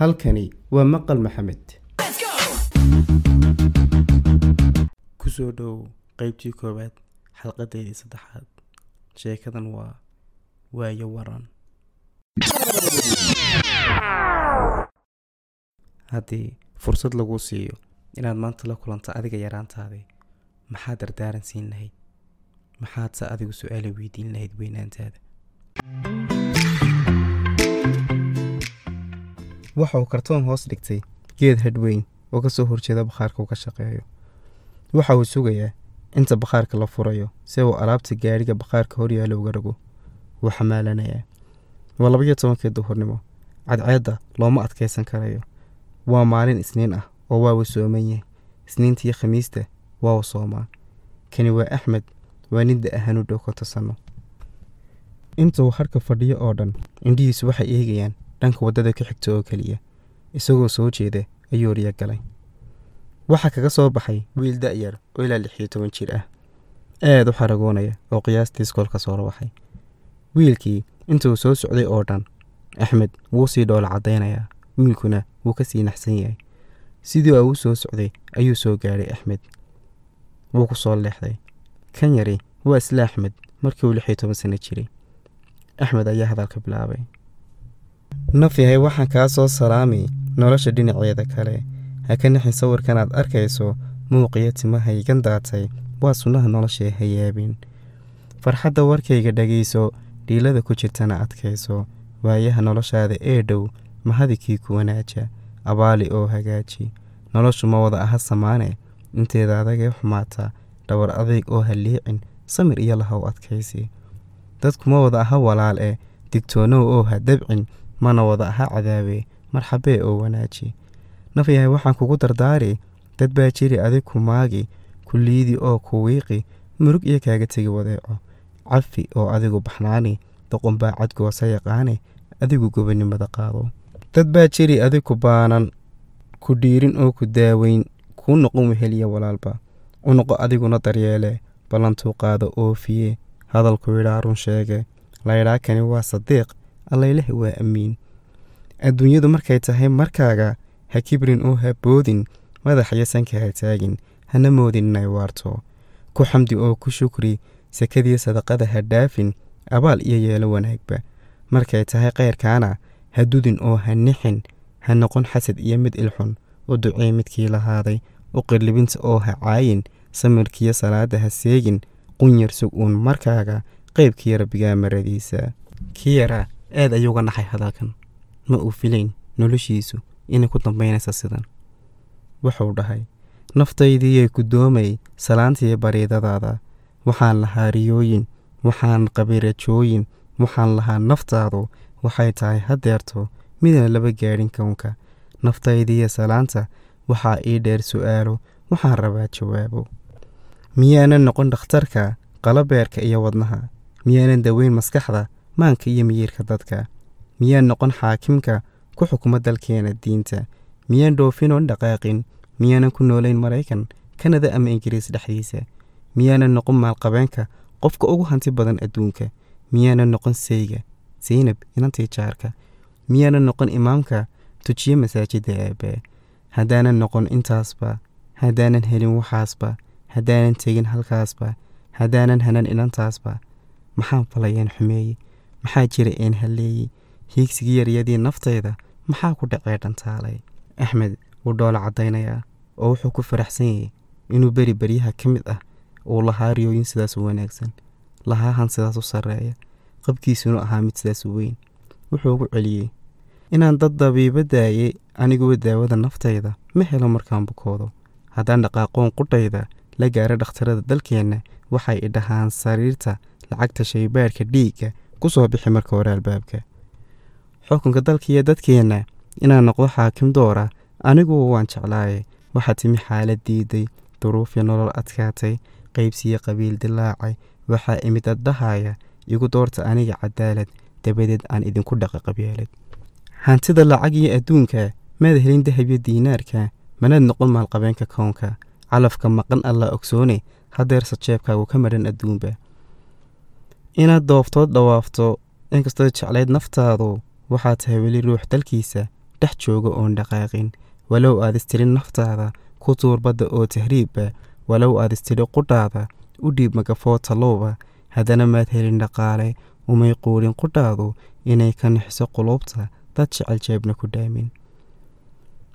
halkani waa maqal maxamed. Kusoo dhow qeybtii koowaad xalqadeedii saddexaad. Sheekadan waa waayo waran. Haddii fursad lagu siiyo inaad maanta la kulanto adiga yaraantaadii maxaad dardaaran siin lahayd. Maxaadse adigu su'aala weydiin lahayd weynaantaada waxa uu kartoon hoos dhigtay geed hadhweyn oo ka soo horjeeda bakhaarka uu ka shaqeeyo. Waxa uu sugayaa inta bakhaarka la furayo si uu alaabta gaadhiga bakhaarka horyaala uga rago wuu xamaalanayaa. Waa labaiyo tobankii duhurnimo cadceedda looma adkaysan karayo. Waa maalin isniin ah oo waa uu sooman yahay. Isniintiiyo khamiista waa uu soomaa kani waa axmed waa nin da ahaan u dhow konto sanno intuu harka fadhiyo oo dhan indhihiisu waxay eegayaan dhanka waddada ka xigta oo keliya isagoo soo jeeda ayuu riya galay. Waxaa kaga soo baxay wiil da'yar oo ilaa lix iyo toban jir ah. Aad u xaragoonaya oo qiyaastii iskoolka soo rawaxay wiilkii intuu soo socday oo dhan axmed wuu sii dhoola caddaynayaa wiilkuna wuu ka sii naxsan yahay. Sidii uu soo socday ayuu soo gaadhay axmed. Wuu ku soo leexday. Kan yari waa isla axmed markii uu lix iyo toban sanno jiray. Axmed ayaa hadalka bilaabay naf yahay waxaan kaa soo salaami nolosha dhinaceeda kale. Ha ka naxin sawirkan aad arkayso muuqiyo timahaygan daatay waa sunnaha noloshee hayaabin. Farxadda warkayga dhagayso dhiilada ku jirtana adkayso. Waayaha noloshaada ee dhow mahadikii ku wanaaja abaali oo hagaaji. Noloshu ma wada aha samaane inteeda adagee xumaata dhawar adayg oo ha liicin samir iyo lahow adkaysi. Dadku ma wada aha walaal eh digtoonow oo ha dabcin mana wada aha cadaabe marxabee oo wanaaji. Naf yahay waxaan kugu dardaari dad baa jiri adig ku maagi ku liidi oo ku wiiqi murug iyo kaaga tegi wadeeco. Cafi oo adigu baxnaani doqon baa cadgoosa yaqaane adigu gobonimada qaado. Dad baa jiri adig ku baanan ku dhiirin oo ku daaweyn kuu noqon weheliya walaalba. U noqo adiguna daryeele ballantuu qaado oofiye hadalku yidhaa run sheege laydhaa kani waa sadiiq allayleh waa amiin adduunyadu markay tahay markaaga ha kibrin oo ha boodin madax iyo sanka ha taagin hana moodin inay waarto. Ku xamdi oo ku shukri sakadiyo sadaqada ha dhaafin abaal iyo yeelo wanaagba. Markay tahay kayrkaana ha dudin oo ha nixin ha noqon xasad iyo mid ilxun u ducee midkii lahaaday u qirlibinta oo ha caayin samirkiyo salaada ha seegin qunyar sug uun markaaga qaybkii rabbigaa maradiisa kii yaraa aad ayuuga naxay hadalkan. Ma uu filayn noloshiisu inay ku dambaynaysa sidan. Wuxuu dhahay naftaydiiyay ku doomay salaantiiyo bariidadaada waxaan lahaa riyooyin waxaan qabay rajooyin waxaan lahaa naftaadu. Waxay tahay haddeerto midna laba gaadhin kownka naftaydiiyo salaanta waxaa ii dheer su'aalo waxaan rabaa jawaabo. Miyaanan noqon dhakhtarka qalabeerka iyo wadnaha. Miyaanan daweyn maskaxda maanka iyo miyiirka dadka. Miyaan noqon xaakimka ku xukuma dalkeena diinta. Miyaan dhoofinon dhaqaaqin. Miyaanan ku noolayn maraykan kanada ama ingiriis dhexdiisa. Miyaanan noqon maalqabeenka qofka ugu hanti badan adduunka. Miyaanan noqon sayga saynab inantii jaarka. Miyaanan noqon imaamka tujiye masaajidda aabee haddaanan noqon intaasba haddaanan helin waxaasba haddaanan tegin halkaasba haddaanan hanan inantaasba. Maxaan falayeen xumeeye maxaa jira een halleeyey hiigsigii yaryadii naftayda maxaa ku dhacee dhantaalay axmed wuu dhoola caddaynayaa oo wuxuu ku faraxsan yahay inuu beri beryaha ka mid ah uu lahaa riyooyin sidaas u wanaagsan lahaahan sidaas u sarreeya qabkiisunu ahaa mid sidaas u weyn. Wuxuu ugu celiyey inaan dad dabiiba daayey aniguba daawada naftayda ma helo markaan bukoodo. Haddaan dhaqaaqoon qudhayda la gaaro dhakhtarada dalkeenna waxay i dhahaan sariirta lacagta shaybaadhka dhiigga ku soo bixi marka hore albaabka. Xukunka dalkiiyo dadkeenna inaan noqdo xaakim doora aniguba waan jeclaaye waxaa timi xaalad diiday duruufya nolol adkaatay qaybsiyo qabiil dilaacay. Waxaa imid addahaya igu doorta aniga cadaalad dabadeed aan idinku dhaqa qabyaalad. Hantida lacag iyo adduunka maad helin dahab iyo diinaarka manaad noqon maalqabeenka kownka calafka maqan allaa ogsoone haddeerse jeebkaagu ka madhan adduunba inaad dooftood dhawaafto inkastoo jeclayd naftaadu waxaa tahay weli ruux dalkiisa dhex jooga oon dhaqaaqin. Walow aad istiri naftaada ku tuur badda oo tahriibba walow aad istiri qudhaada u dhiib magafoo tallowba haddana maad helin dhaqaale umay quudhin qudhaadu inay ka nixiso qulubta dad jecel jeebna ku dhaamin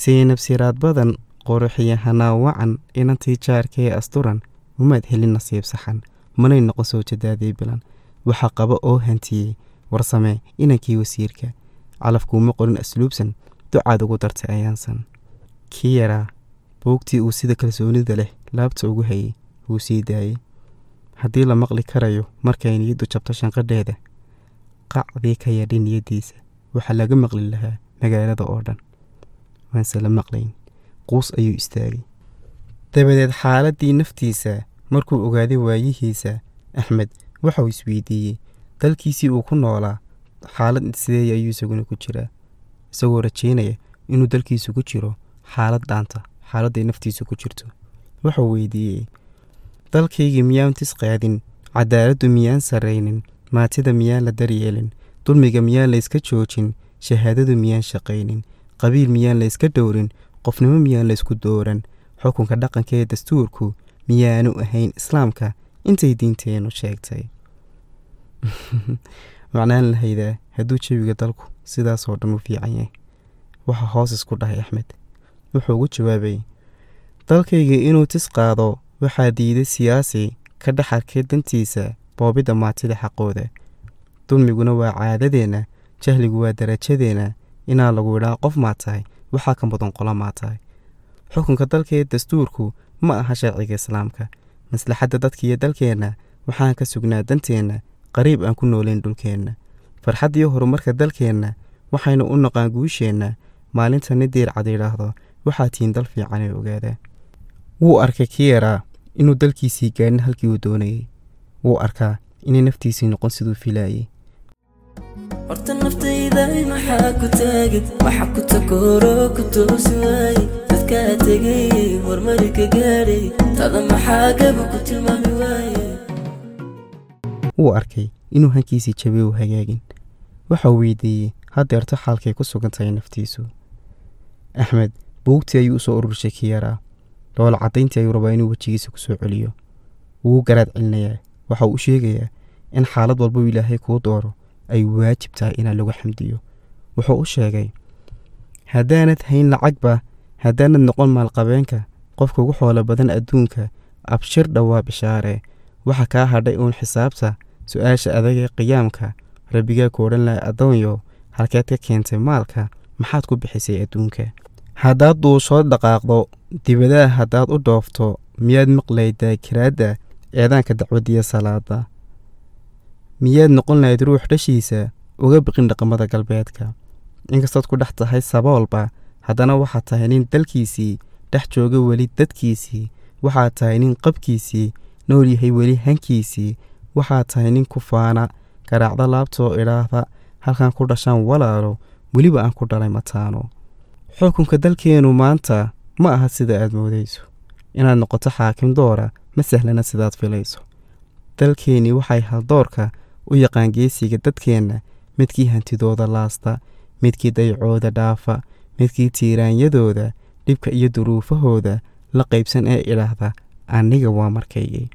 siinab siraad badan quruxiya hanaa wacan inantii jaarkee asturan umaad helin nasiib saxan. Manay noqon soo jadaadii bilan waxa qaba oo hantiyey warsamee inankii wasiirka calafkuuma qorin asluubsan ducaad ugu dartay ayaansan. Kii yaraa buugtii uu sida kalsoonida leh laabta ugu hayay wuu sii daayey haddii la maqli karayo markay niyaddu jabto shanqadheeda qacdii ka yadhi niyaddiisa waxaa laga maqli lahaa magaalada oo dhan. Waanse la maqlayn quus ayuu istaagay. Dabadeed xaaladdii naftiisa markuu ogaaday waayihiisa axmed waxauu isweydiiyey dalkiisii uu ku noolaa xaalad sideey ayuu isaguna ku jiraa? Isagoo rajaynaya inuu dalkiisu ku jiro xaalad dhaanta xaaladday naftiisu ku jirto. Wuxuu weydiiyey dalkayga miyaan tis qaadin cadaaladdu miyaan sarraynin maatida miyaan la daryeelin dulmiga miyaan layska joojin shahaadadu miyaan shaqaynin qabiil miyaan layska dhowrin qofnimo miyaan laysku dooran xukunka dhaqanka ee dastuurku miyaanu ahayn islaamka intay diinteennu sheegtay. Macnaan lahaydaa hadduu jawiga dalku sidaasoo dhan u fiican yahay. Waxa hoos isku dhahay axmed. Wuxuu ugu jawaabay dalkayga inuu tis qaado waxaa diiday siyaasi ka dhex arkay dantiisa boobidda maatida xaqooda. Dulmiguna waa caadadeenna jahligu waa darajadeenna inaa lagu idhaa qof maa tahay waxaa ka mudan qola maa tahay. Xukunka dalka ee dastuurku ma aha sharciga islaamka maslaxadda dadkiiyo dalkeenna waxaan ka sugnaa danteenna qariib aan ku noolayn dhulkeenna farxaddiyo horumarka dalkeenna waxaynu u naqaan guusheenna maalinta nin diircad yidhaahdo waxaa tihiin dal fiican ee ogaada. Wuu arkay kii yaraa inuu dalkiisii gaadhin halkii uu doonayey wuu arkaa inay naftiisii noqon siduu filaayey horta naftayda maxaa ku taagid? Waxa ku takooro ku toosi waaye dadkaa tegay hormari ka gaadhay tada maxaa gaba ku tilmaami waaye? Wuu arkay inuu hankiisii jabay uu hagaagin. Waxau weydiiyey haddeerto xaalkay ku sugan tahay naftiisu. Axmed buugtii ayuu u soo ururshay kii yaraa dhoola caddayntii ayuu rabaa inuu wejigiisa ku soo celiyo. Wuu garaad celinayaa. Waxa uu u sheegayaa in xaalad walbau ilaahay kuu dooro ay waajib tahay inaa lagu xamdiyo. Wuxuu u sheegay haddaanad hayn lacagba haddaanad noqon maalqabeenka qofka ugu xoolo badan adduunka abshir dhowaa bishaare waxa kaa hadhay uun xisaabta su'aasha adag ee qiyaamka rabbigaa ku odhan laha addoonyo halkeed ka keentay maalka maxaad ku bixisay adduunka. Haddaad duusoo dhaqaaqdo dibadaha haddaad u dhoofto miyaad maqlaydaa kiraadda eedaanka dacwaddiya salaada miyaad noqon lahayd ruux dhashiisa uga biqin dhaqamada galbeedka. Inkastood ku dhex tahay saboolba haddana waxaad tahay nin dalkiisii dhex jooga weli dadkiisii waxaad tahay nin qabkiisii nool yahay weli hankiisii waxaad tahay nin ku faana garaacda laabtoo idhaahda halkan ku dhashaan walaalo weliba aan ku dhalay mataano xukunka dalkeennu maanta ma aha sida aad moodayso. Inaad noqoto xaakim doora ma sahlana sidaad filayso. Dalkeennii waxay haldoorka u yaqaan geesiga dadkeenna midkii hantidooda laasta midkii dayacooda dhaafa midkii tiiraanyadooda dhibka iyo duruufahooda la qaybsan ee idhaahda aniga waa markaygay.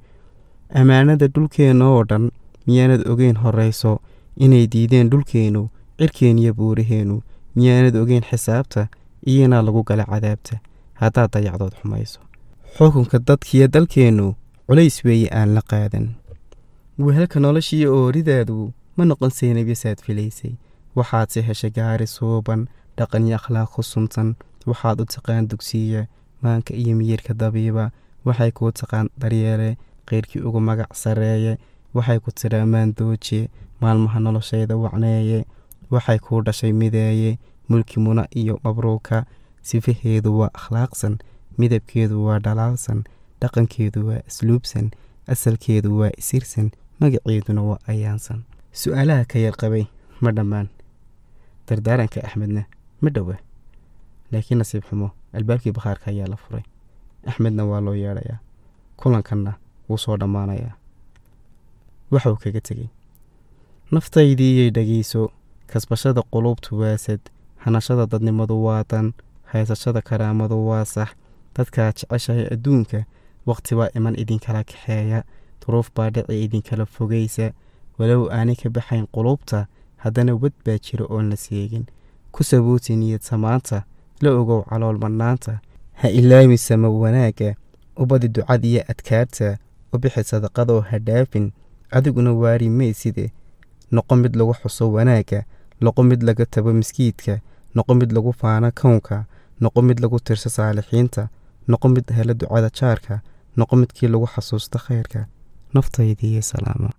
Ammaanada dhulkeenna oo dhan miyaanad ogeyn horrayso inay diideen dhulkeennu cirkeenniyo buuraheennu miyaanad ogeyn xisaabta iyo inaa lagu gala cadaabta. Haddaad dayacdood xumayso. Xukunka dadkiyo dalkeennu culays weeye aan la qaadan. Wehelka noloshiiyo ooridaadu ma noqon seynabyasaad filaysay. Waxaadse heshay gaari suuban dhaqan iyo akhlaaq suntan waxaad u taqaan dugsiya maanka iyo miyirka dabiiba. Waxay kuu taqaan daryeele qeyrkii ugu magac sarreeye waxay ku tidhaa maandooje maalmaha noloshayda wacneeye. Waxay kuu dhashay mideeye mulki muna iyo mabruuka. Sifaheedu waa akhlaaqsan midabkeedu waa dhalaalsan dhaqankeedu waa asluubsan asalkeedu waa isirsan magaceeduna waa ayaansan. Su'aalaha ka yarqabay ma dhammaan. Dardaaranka axmedna ma dhowa laakiin nasiib xumo albaabkii bakhaarka ayaa la furay. Axmedna waa loo yeedhayaa. Kulankanna wuu soo dhammaanayaa. Waxauu kaga tegey. Naftaydii iyay dhegayso kasbashada quluubtu waasad hanashada dadnimadu waa dan haysashada karaamadu waa sax. Dadkaad jeceshahay adduunka wakhti baa iman idinkala kaxeeya. Duruuf baa dhici idinkala fogaysa. Walow aanay ka baxayn qulubta haddana wad baa jira oon la seegin ku sabooti niyad samaanta la ogow calool madhnaanta ha ilaawi sama wanaagga u badi ducad iyo adkaarta u bixi sadaqadoo ha dhaafin adiguna waari mayside noqo mid lagu xuso wanaagga noqo mid laga tabo miskiidka noqo mid lagu faano kownka noqo mid lagu tirso saalixiinta noqo mid hela ducada jaarka noqo midkii lagu xasuusto khayrka. Naftaydiiyo salaamo